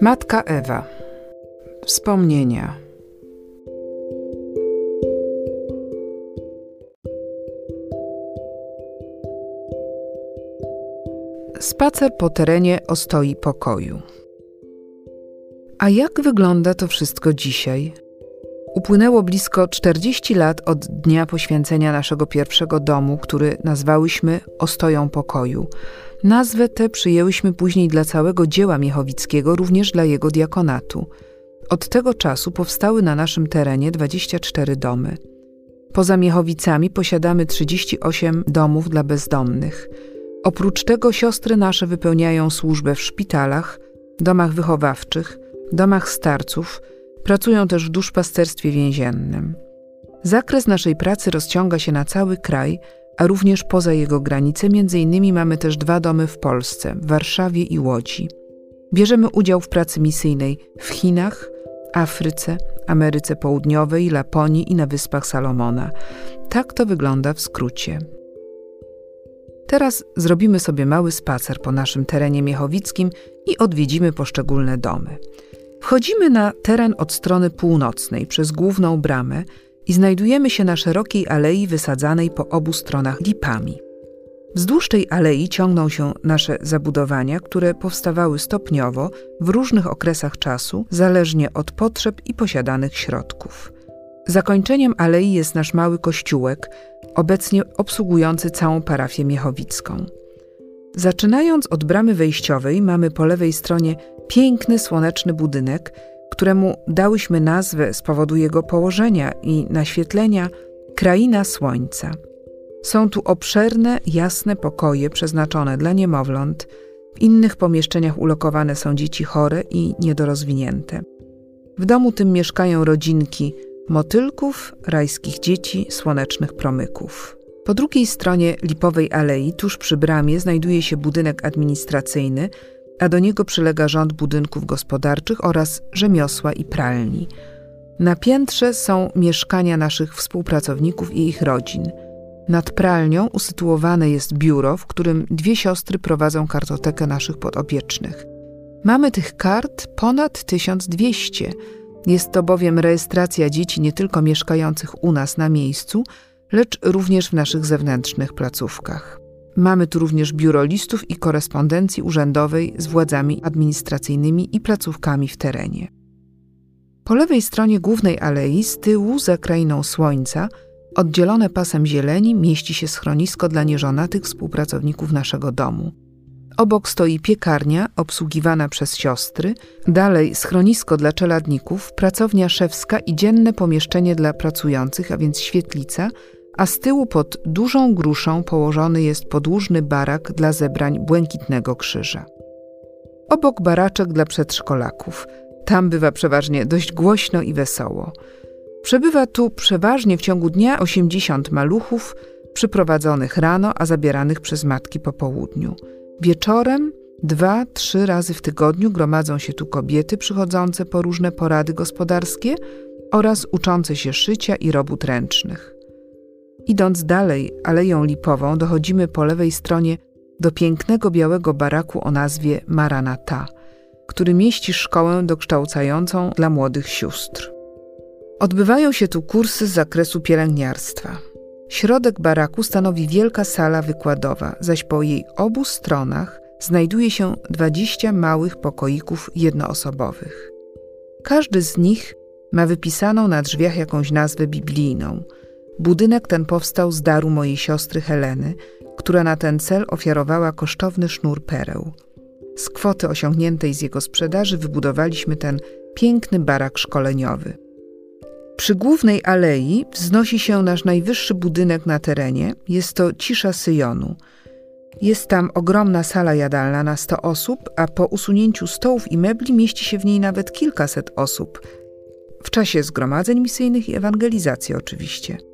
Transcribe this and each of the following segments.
Matka Ewa. Wspomnienia. Spacer po terenie ostoi pokoju. A jak wygląda to wszystko dzisiaj? Upłynęło blisko 40 lat od dnia poświęcenia naszego pierwszego domu, który nazwałyśmy Ostoją Pokoju. Nazwę tę przyjęłyśmy później dla całego dzieła Miechowickiego, również dla jego diakonatu. Od tego czasu powstały na naszym terenie 24 domy. Poza Miechowicami posiadamy 38 domów dla bezdomnych. Oprócz tego siostry nasze wypełniają służbę w szpitalach, domach wychowawczych, domach starców, pracują też w duszpasterstwie więziennym. Zakres naszej pracy rozciąga się na cały kraj, a również poza jego granice. Między innymi mamy też dwa domy w Polsce, w Warszawie i Łodzi. Bierzemy udział w pracy misyjnej w Chinach, Afryce, Ameryce Południowej, Laponii i na Wyspach Salomona. Tak to wygląda w skrócie. Teraz zrobimy sobie mały spacer po naszym terenie miechowickim i odwiedzimy poszczególne domy. Wchodzimy na teren od strony północnej przez główną bramę i znajdujemy się na szerokiej alei wysadzanej po obu stronach lipami. Wzdłuż tej alei ciągną się nasze zabudowania, które powstawały stopniowo w różnych okresach czasu, zależnie od potrzeb i posiadanych środków. Zakończeniem alei jest nasz mały kościółek, obecnie obsługujący całą parafię miechowicką. Zaczynając od bramy wejściowej, mamy po lewej stronie piękny, słoneczny budynek, któremu dałyśmy nazwę z powodu jego położenia i naświetlenia Kraina Słońca. Są tu obszerne, jasne pokoje przeznaczone dla niemowląt, w innych pomieszczeniach ulokowane są dzieci chore i niedorozwinięte. W domu tym mieszkają rodzinki motylków, rajskich dzieci, słonecznych promyków. Po drugiej stronie Lipowej Alei, tuż przy bramie, znajduje się budynek administracyjny, a do niego przylega rząd budynków gospodarczych oraz rzemiosła i pralni. Na piętrze są mieszkania naszych współpracowników i ich rodzin. Nad pralnią usytuowane jest biuro, w którym dwie siostry prowadzą kartotekę naszych podopiecznych. Mamy tych kart ponad 1200. Jest to bowiem rejestracja dzieci nie tylko mieszkających u nas na miejscu, lecz również w naszych zewnętrznych placówkach. Mamy tu również biuro listów i korespondencji urzędowej z władzami administracyjnymi i placówkami w terenie. Po lewej stronie głównej alei, z tyłu za krainą słońca, oddzielone pasem zieleni, mieści się schronisko dla nieżonatych współpracowników naszego domu. Obok stoi piekarnia obsługiwana przez siostry, dalej schronisko dla czeladników, pracownia szewska i dzienne pomieszczenie dla pracujących, a więc świetlica – a z tyłu pod dużą gruszą położony jest podłużny barak dla zebrań Błękitnego Krzyża. Obok baraczek dla przedszkolaków. Tam bywa przeważnie dość głośno i wesoło. Przebywa tu przeważnie w ciągu dnia 80 maluchów, przyprowadzonych rano, a zabieranych przez matki po południu. Wieczorem dwa, trzy razy w tygodniu gromadzą się tu kobiety przychodzące po różne porady gospodarskie oraz uczące się szycia i robót ręcznych. Idąc dalej Aleją Lipową, dochodzimy po lewej stronie do pięknego białego baraku o nazwie Maranata, który mieści szkołę dokształcającą dla młodych sióstr. Odbywają się tu kursy z zakresu pielęgniarstwa. Środek baraku stanowi wielka sala wykładowa, zaś po jej obu stronach znajduje się 20 małych pokoików jednoosobowych. Każdy z nich ma wypisaną na drzwiach jakąś nazwę biblijną – Budynek ten powstał z daru mojej siostry Heleny, która na ten cel ofiarowała kosztowny sznur pereł. Z kwoty osiągniętej z jego sprzedaży wybudowaliśmy ten piękny barak szkoleniowy. Przy głównej alei wznosi się nasz najwyższy budynek na terenie. Jest to Cisza Syjonu. Jest tam ogromna sala jadalna na 100 osób, a po usunięciu stołów i mebli mieści się w niej nawet kilkaset osób. W czasie zgromadzeń misyjnych i ewangelizacji oczywiście.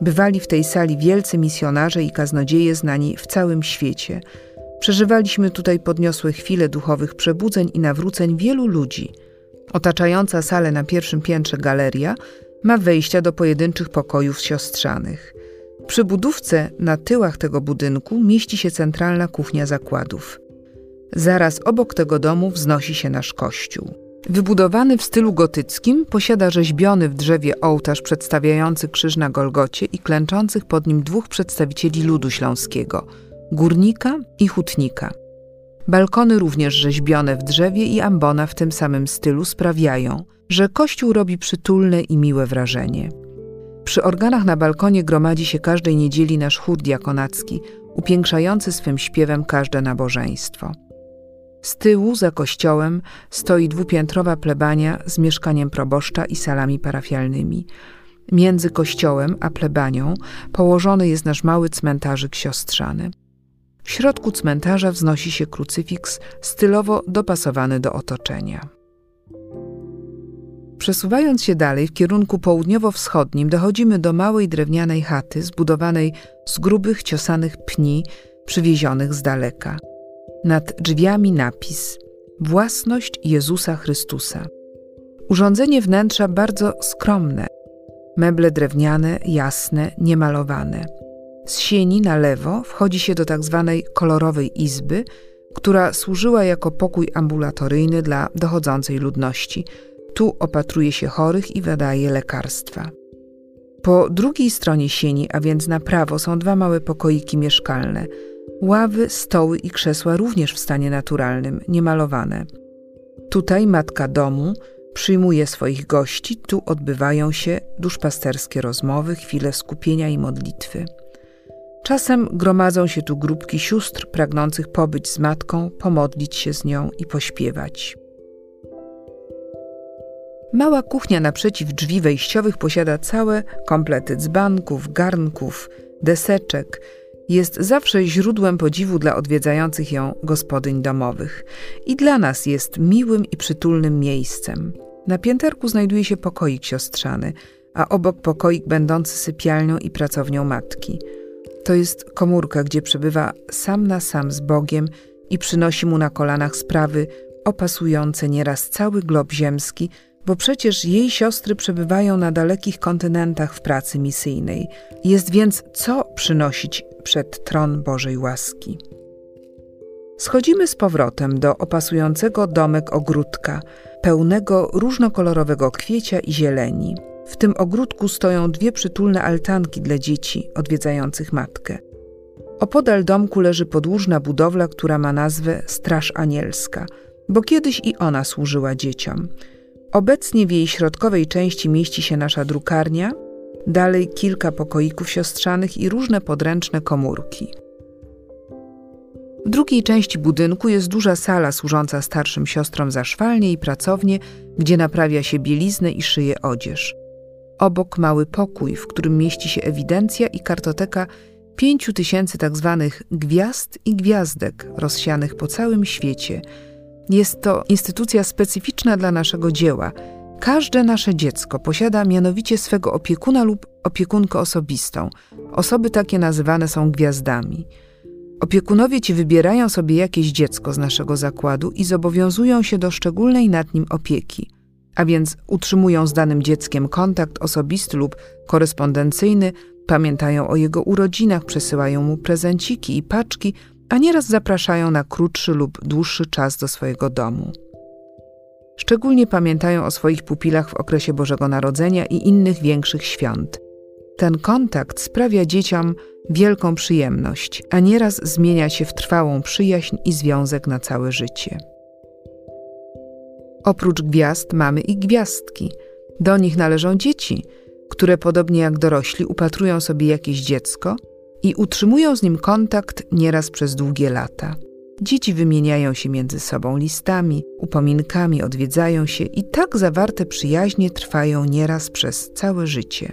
Bywali w tej sali wielcy misjonarze i kaznodzieje znani w całym świecie. Przeżywaliśmy tutaj podniosłe chwile duchowych przebudzeń i nawróceń wielu ludzi. Otaczająca salę na pierwszym piętrze galeria ma wejścia do pojedynczych pokojów siostrzanych. Przy budówce na tyłach tego budynku mieści się centralna kuchnia zakładów. Zaraz obok tego domu wznosi się nasz kościół. Wybudowany w stylu gotyckim, posiada rzeźbiony w drzewie ołtarz przedstawiający krzyż na Golgocie i klęczących pod nim dwóch przedstawicieli ludu śląskiego górnika i hutnika. Balkony również rzeźbione w drzewie i ambona w tym samym stylu sprawiają, że kościół robi przytulne i miłe wrażenie. Przy organach na balkonie gromadzi się każdej niedzieli nasz chór diakonacki, upiększający swym śpiewem każde nabożeństwo. Z tyłu, za kościołem, stoi dwupiętrowa plebania z mieszkaniem proboszcza i salami parafialnymi. Między kościołem a plebanią położony jest nasz mały cmentarzyk siostrzany. W środku cmentarza wznosi się krucyfiks stylowo dopasowany do otoczenia. Przesuwając się dalej w kierunku południowo-wschodnim, dochodzimy do małej drewnianej chaty zbudowanej z grubych, ciosanych pni przywiezionych z daleka. Nad drzwiami napis Własność Jezusa Chrystusa. Urządzenie wnętrza bardzo skromne. Meble drewniane, jasne, niemalowane. Z sieni na lewo wchodzi się do tak zwanej kolorowej izby, która służyła jako pokój ambulatoryjny dla dochodzącej ludności. Tu opatruje się chorych i wydaje lekarstwa. Po drugiej stronie sieni, a więc na prawo, są dwa małe pokoiki mieszkalne. Ławy, stoły i krzesła również w stanie naturalnym, niemalowane. Tutaj matka domu przyjmuje swoich gości, tu odbywają się duszpasterskie rozmowy, chwile skupienia i modlitwy. Czasem gromadzą się tu grupki sióstr pragnących pobyć z matką, pomodlić się z nią i pośpiewać. Mała kuchnia naprzeciw drzwi wejściowych posiada całe komplety dzbanków, garnków, deseczek. Jest zawsze źródłem podziwu dla odwiedzających ją gospodyń domowych i dla nas jest miłym i przytulnym miejscem. Na pięterku znajduje się pokoik siostrzany, a obok pokoik będący sypialnią i pracownią matki – to jest komórka, gdzie przebywa sam na sam z Bogiem i przynosi mu na kolanach sprawy opasujące nieraz cały glob ziemski, bo przecież jej siostry przebywają na dalekich kontynentach w pracy misyjnej. Jest więc co przynosić przed tron Bożej łaski. Schodzimy z powrotem do opasującego domek ogródka, pełnego różnokolorowego kwiecia i zieleni. W tym ogródku stoją dwie przytulne altanki dla dzieci odwiedzających matkę. Opodal domku leży podłużna budowla, która ma nazwę Straż Anielska, bo kiedyś i ona służyła dzieciom. Obecnie w jej środkowej części mieści się nasza drukarnia, dalej kilka pokoików siostrzanych i różne podręczne komórki. W drugiej części budynku jest duża sala służąca starszym siostrom za szwalnie i pracownię, gdzie naprawia się bieliznę i szyje odzież. Obok mały pokój, w którym mieści się ewidencja i kartoteka pięciu tysięcy tak zwanych gwiazd i gwiazdek rozsianych po całym świecie. Jest to instytucja specyficzna dla naszego dzieła. Każde nasze dziecko posiada mianowicie swego opiekuna lub opiekunkę osobistą. Osoby takie nazywane są gwiazdami. Opiekunowie ci wybierają sobie jakieś dziecko z naszego zakładu i zobowiązują się do szczególnej nad nim opieki – a więc utrzymują z danym dzieckiem kontakt osobisty lub korespondencyjny, pamiętają o jego urodzinach, przesyłają mu prezenciki i paczki, a nieraz zapraszają na krótszy lub dłuższy czas do swojego domu. Szczególnie pamiętają o swoich pupilach w okresie Bożego Narodzenia i innych większych świąt. Ten kontakt sprawia dzieciom wielką przyjemność, a nieraz zmienia się w trwałą przyjaźń i związek na całe życie. Oprócz gwiazd mamy i gwiazdki. Do nich należą dzieci, które podobnie jak dorośli upatrują sobie jakieś dziecko i utrzymują z nim kontakt nieraz przez długie lata. Dzieci wymieniają się między sobą listami, upominkami, odwiedzają się i tak zawarte przyjaźnie trwają nieraz przez całe życie.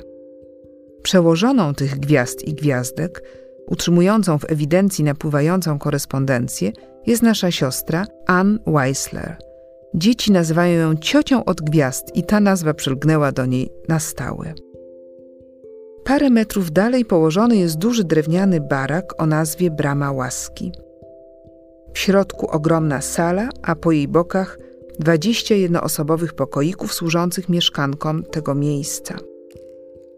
Przełożoną tych gwiazd i gwiazdek, utrzymującą w ewidencji napływającą korespondencję, jest nasza siostra Ann Weisler – Dzieci nazywają ją ciocią od gwiazd i ta nazwa przylgnęła do niej na stałe. Parę metrów dalej położony jest duży drewniany barak o nazwie Brama Łaski. W środku ogromna sala, a po jej bokach 21 osobowych pokoików służących mieszkankom tego miejsca.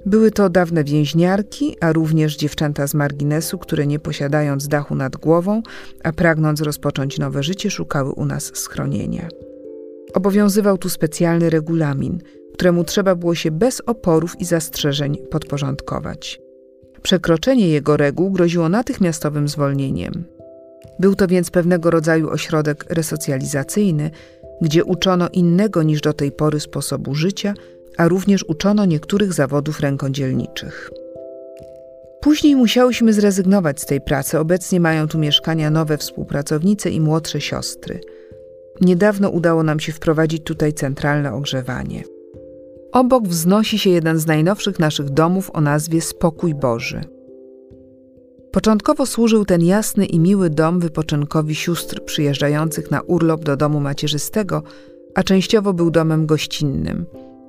Były to dawne więźniarki, a również dziewczęta z marginesu, które nie posiadając dachu nad głową, a pragnąc rozpocząć nowe życie, szukały u nas schronienia. Obowiązywał tu specjalny regulamin, któremu trzeba było się bez oporów i zastrzeżeń podporządkować. Przekroczenie jego reguł groziło natychmiastowym zwolnieniem. Był to więc pewnego rodzaju ośrodek resocjalizacyjny, gdzie uczono innego niż do tej pory sposobu życia, a również uczono niektórych zawodów rękodzielniczych. Później musiałyśmy zrezygnować z tej pracy. Obecnie mają tu mieszkania nowe współpracownice i młodsze siostry. Niedawno udało nam się wprowadzić tutaj centralne ogrzewanie. Obok wznosi się jeden z najnowszych naszych domów o nazwie Spokój Boży. Początkowo służył ten jasny i miły dom wypoczynkowi sióstr przyjeżdżających na urlop do domu macierzystego, a częściowo był domem gościnnym.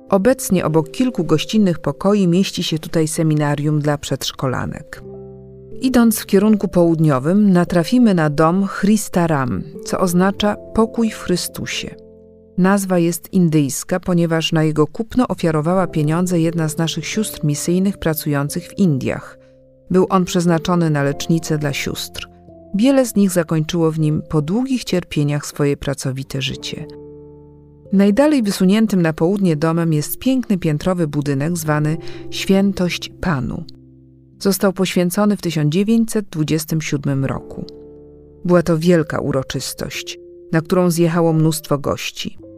Obecnie obok kilku gościnnych pokoi mieści się tutaj seminarium dla przedszkolanek. Idąc w kierunku południowym, natrafimy na dom Christaram, co oznacza pokój w Chrystusie. Nazwa jest indyjska, ponieważ na jego kupno ofiarowała pieniądze jedna z naszych sióstr misyjnych pracujących w Indiach. Był on przeznaczony na lecznicę dla sióstr. Wiele z nich zakończyło w nim po długich cierpieniach swoje pracowite życie. Najdalej wysuniętym na południe domem jest piękny piętrowy budynek zwany Świętość Panu. Został poświęcony w 1927 roku. Była to wielka uroczystość, na którą zjechało mnóstwo gości.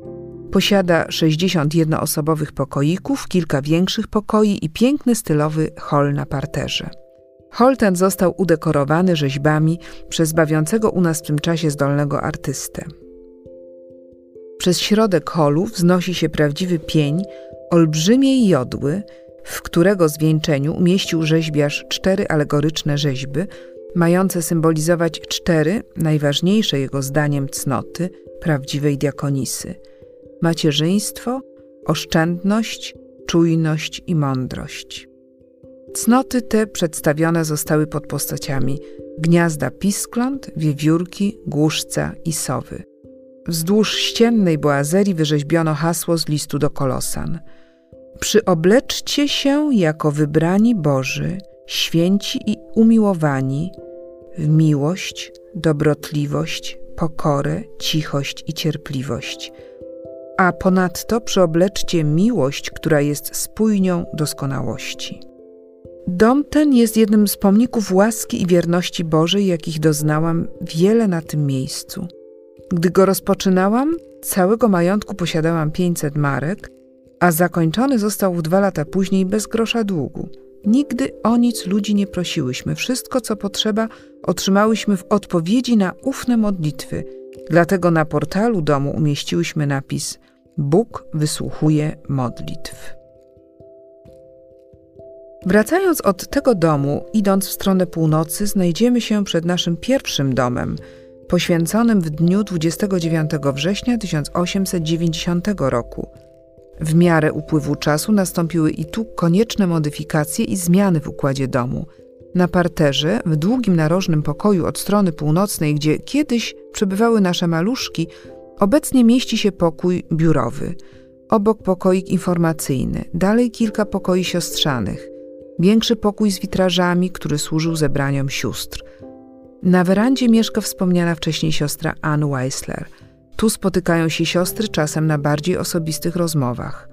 Posiada 61-osobowych pokoików, kilka większych pokoi i piękny stylowy hol na parterze. Hol ten został udekorowany rzeźbami przez bawiącego u nas w tym czasie zdolnego artystę. Przez środek holu wznosi się prawdziwy pień olbrzymiej jodły, w którego zwieńczeniu umieścił rzeźbiarz cztery alegoryczne rzeźby, mające symbolizować cztery najważniejsze jego zdaniem cnoty prawdziwej diakonisy: macierzyństwo, oszczędność, czujność i mądrość. Cnoty te przedstawione zostały pod postaciami gniazda piskląt, wiewiórki, głuszca i sowy. Wzdłuż ściennej boazerii wyrzeźbiono hasło z listu do Kolosan. Przyobleczcie się jako wybrani Boży, święci i umiłowani w miłość, dobrotliwość, pokorę, cichość i cierpliwość. A ponadto przyobleczcie miłość, która jest spójnią doskonałości. Dom ten jest jednym z pomników łaski i wierności Bożej, jakich doznałam wiele na tym miejscu. Gdy go rozpoczynałam, całego majątku posiadałam 500 marek, a zakończony został dwa lata później bez grosza długu. Nigdy o nic ludzi nie prosiłyśmy. Wszystko, co potrzeba, otrzymałyśmy w odpowiedzi na ufne modlitwy. Dlatego na portalu domu umieściłyśmy napis Bóg wysłuchuje modlitw. Wracając od tego domu, idąc w stronę północy, znajdziemy się przed naszym pierwszym domem, poświęconym w dniu 29 września 1890 roku. W miarę upływu czasu nastąpiły i tu konieczne modyfikacje i zmiany w układzie domu. Na parterze, w długim narożnym pokoju od strony północnej, gdzie kiedyś przebywały nasze maluszki, obecnie mieści się pokój biurowy. Obok pokoik informacyjny, dalej kilka pokoi siostrzanych, większy pokój z witrażami, który służył zebraniom sióstr. Na werandzie mieszka wspomniana wcześniej siostra Ann Weisler. Tu spotykają się siostry czasem na bardziej osobistych rozmowach.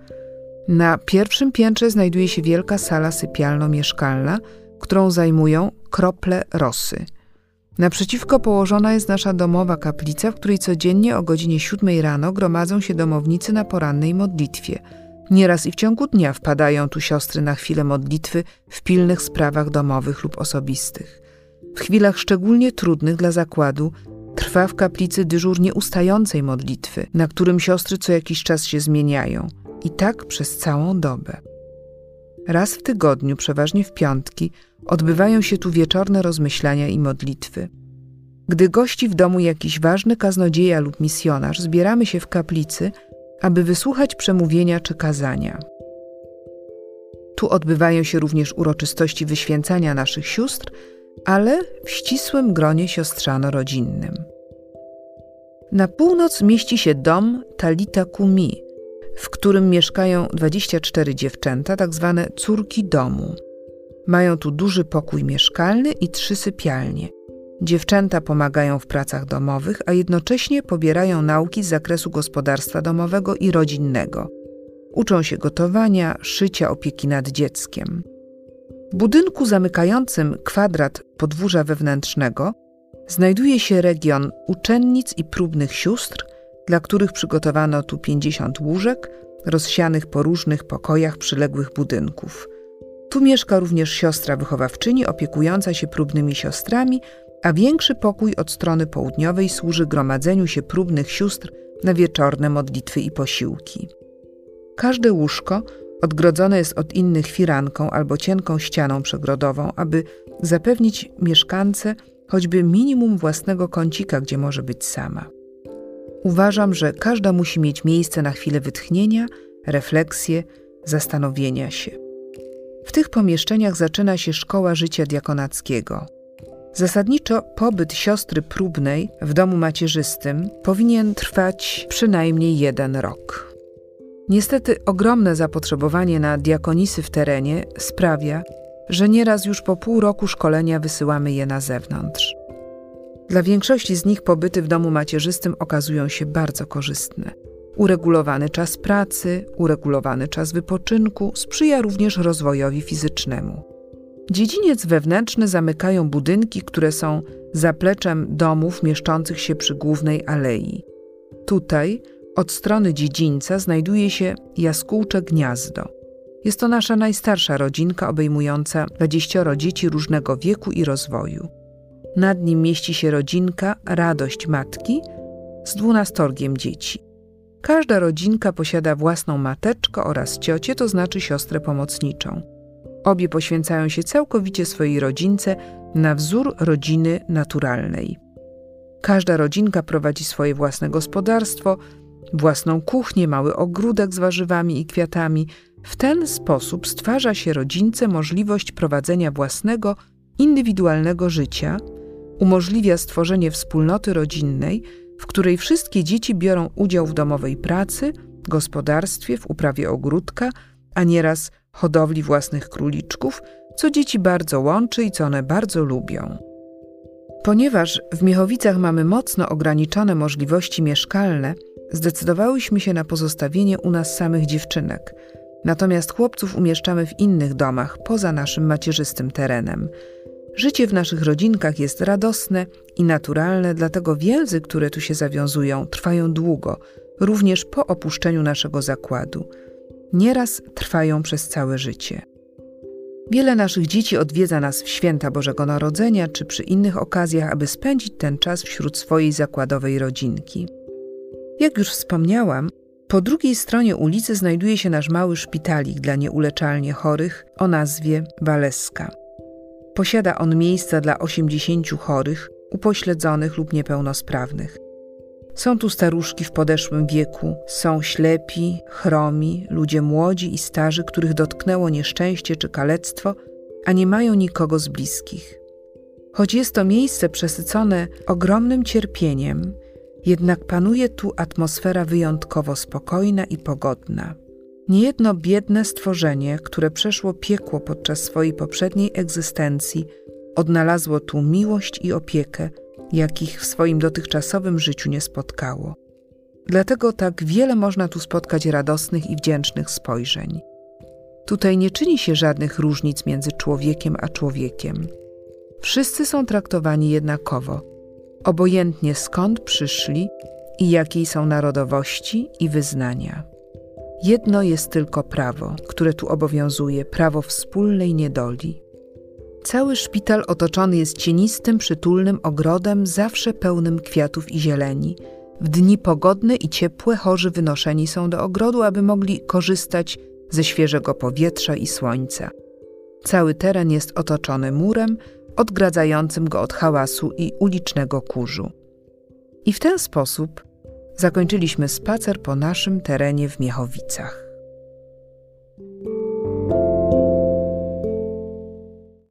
Na pierwszym piętrze znajduje się wielka sala sypialno-mieszkalna, którą zajmują krople rosy. Naprzeciwko położona jest nasza domowa kaplica, w której codziennie o godzinie 7 rano gromadzą się domownicy na porannej modlitwie – Nieraz i w ciągu dnia wpadają tu siostry na chwilę modlitwy w pilnych sprawach domowych lub osobistych. W chwilach szczególnie trudnych dla zakładu trwa w kaplicy dyżur nieustającej modlitwy, na którym siostry co jakiś czas się zmieniają i tak przez całą dobę. Raz w tygodniu, przeważnie w piątki, odbywają się tu wieczorne rozmyślania i modlitwy. Gdy gości w domu jakiś ważny kaznodzieja lub misjonarz, zbieramy się w kaplicy – aby wysłuchać przemówienia czy kazania. Tu odbywają się również uroczystości wyświęcania naszych sióstr, ale w ścisłym gronie siostrzano-rodzinnym. Na północ mieści się dom Talita Kumi, w którym mieszkają 24 dziewczęta, tak zwane córki domu. Mają tu duży pokój mieszkalny i trzy sypialnie. Dziewczęta pomagają w pracach domowych, a jednocześnie pobierają nauki z zakresu gospodarstwa domowego i rodzinnego. Uczą się gotowania, szycia, opieki nad dzieckiem. W budynku zamykającym kwadrat podwórza wewnętrznego znajduje się region uczennic i próbnych sióstr, dla których przygotowano tu 50 łóżek rozsianych po różnych pokojach przyległych budynków. Tu mieszka również siostra wychowawczyni opiekująca się próbnymi siostrami, a większy pokój od strony południowej służy gromadzeniu się próbnych sióstr na wieczorne modlitwy i posiłki. Każde łóżko odgrodzone jest od innych firanką albo cienką ścianą przegrodową, aby zapewnić mieszkance choćby minimum własnego kącika, gdzie może być sama. Uważam, że każda musi mieć miejsce na chwilę wytchnienia, refleksję, zastanowienia się. W tych pomieszczeniach zaczyna się szkoła życia diakonackiego. Zasadniczo pobyt siostry próbnej w domu macierzystym powinien trwać przynajmniej jeden rok. Niestety ogromne zapotrzebowanie na diakonisy w terenie sprawia, że nieraz już po pół roku szkolenia wysyłamy je na zewnątrz. Dla większości z nich pobyty w domu macierzystym okazują się bardzo korzystne. Uregulowany czas pracy, uregulowany czas wypoczynku sprzyja również rozwojowi fizycznemu. Dziedziniec wewnętrzny zamykają budynki, które są zapleczem domów mieszczących się przy głównej alei. Tutaj, od strony dziedzińca, znajduje się jaskółcze gniazdo. Jest to nasza najstarsza rodzinka obejmująca 20 dzieci różnego wieku i rozwoju. Nad nim mieści się rodzinka Radość Matki z dwunastorgiem dzieci. Każda rodzinka posiada własną mateczkę oraz ciocię, to znaczy siostrę pomocniczą. Obie poświęcają się całkowicie swojej rodzince na wzór rodziny naturalnej. Każda rodzinka prowadzi swoje własne gospodarstwo, własną kuchnię, mały ogródek z warzywami i kwiatami. W ten sposób stwarza się rodzince możliwość prowadzenia własnego, indywidualnego życia – umożliwia stworzenie wspólnoty rodzinnej, w której wszystkie dzieci biorą udział w domowej pracy, gospodarstwie, w uprawie ogródka, a nieraz hodowli własnych króliczków, co dzieci bardzo łączy i co one bardzo lubią. Ponieważ w Miechowicach mamy mocno ograniczone możliwości mieszkalne, zdecydowałyśmy się na pozostawienie u nas samych dziewczynek. Natomiast chłopców umieszczamy w innych domach, poza naszym macierzystym terenem. Życie w naszych rodzinkach jest radosne i naturalne, dlatego więzy, które tu się zawiązują, trwają długo, również po opuszczeniu naszego zakładu. Nieraz trwają przez całe życie. Wiele naszych dzieci odwiedza nas w święta Bożego Narodzenia czy przy innych okazjach, aby spędzić ten czas wśród swojej zakładowej rodzinki. Jak już wspomniałam, po drugiej stronie ulicy znajduje się nasz mały szpitalik dla nieuleczalnie chorych o nazwie Waleska. Posiada on miejsca dla 80 chorych, upośledzonych lub niepełnosprawnych. Są tu staruszki w podeszłym wieku, są ślepi, chromi, ludzie młodzi i starzy, których dotknęło nieszczęście czy kalectwo, a nie mają nikogo z bliskich. Choć jest to miejsce przesycone ogromnym cierpieniem, jednak panuje tu atmosfera wyjątkowo spokojna i pogodna. Niejedno biedne stworzenie, które przeszło piekło podczas swojej poprzedniej egzystencji, odnalazło tu miłość i opiekę, jakich w swoim dotychczasowym życiu nie spotkało. Dlatego tak wiele można tu spotkać radosnych i wdzięcznych spojrzeń. Tutaj nie czyni się żadnych różnic między człowiekiem a człowiekiem. Wszyscy są traktowani jednakowo, obojętnie skąd przyszli i jakiej są narodowości i wyznania. Jedno jest tylko prawo, które tu obowiązuje prawo wspólnej niedoli. Cały szpital otoczony jest cienistym, przytulnym ogrodem, zawsze pełnym kwiatów i zieleni. W dni pogodne i ciepłe chorzy wynoszeni są do ogrodu, aby mogli korzystać ze świeżego powietrza i słońca. Cały teren jest otoczony murem, odgradzającym go od hałasu i ulicznego kurzu. I w ten sposób zakończyliśmy spacer po naszym terenie w Miechowicach.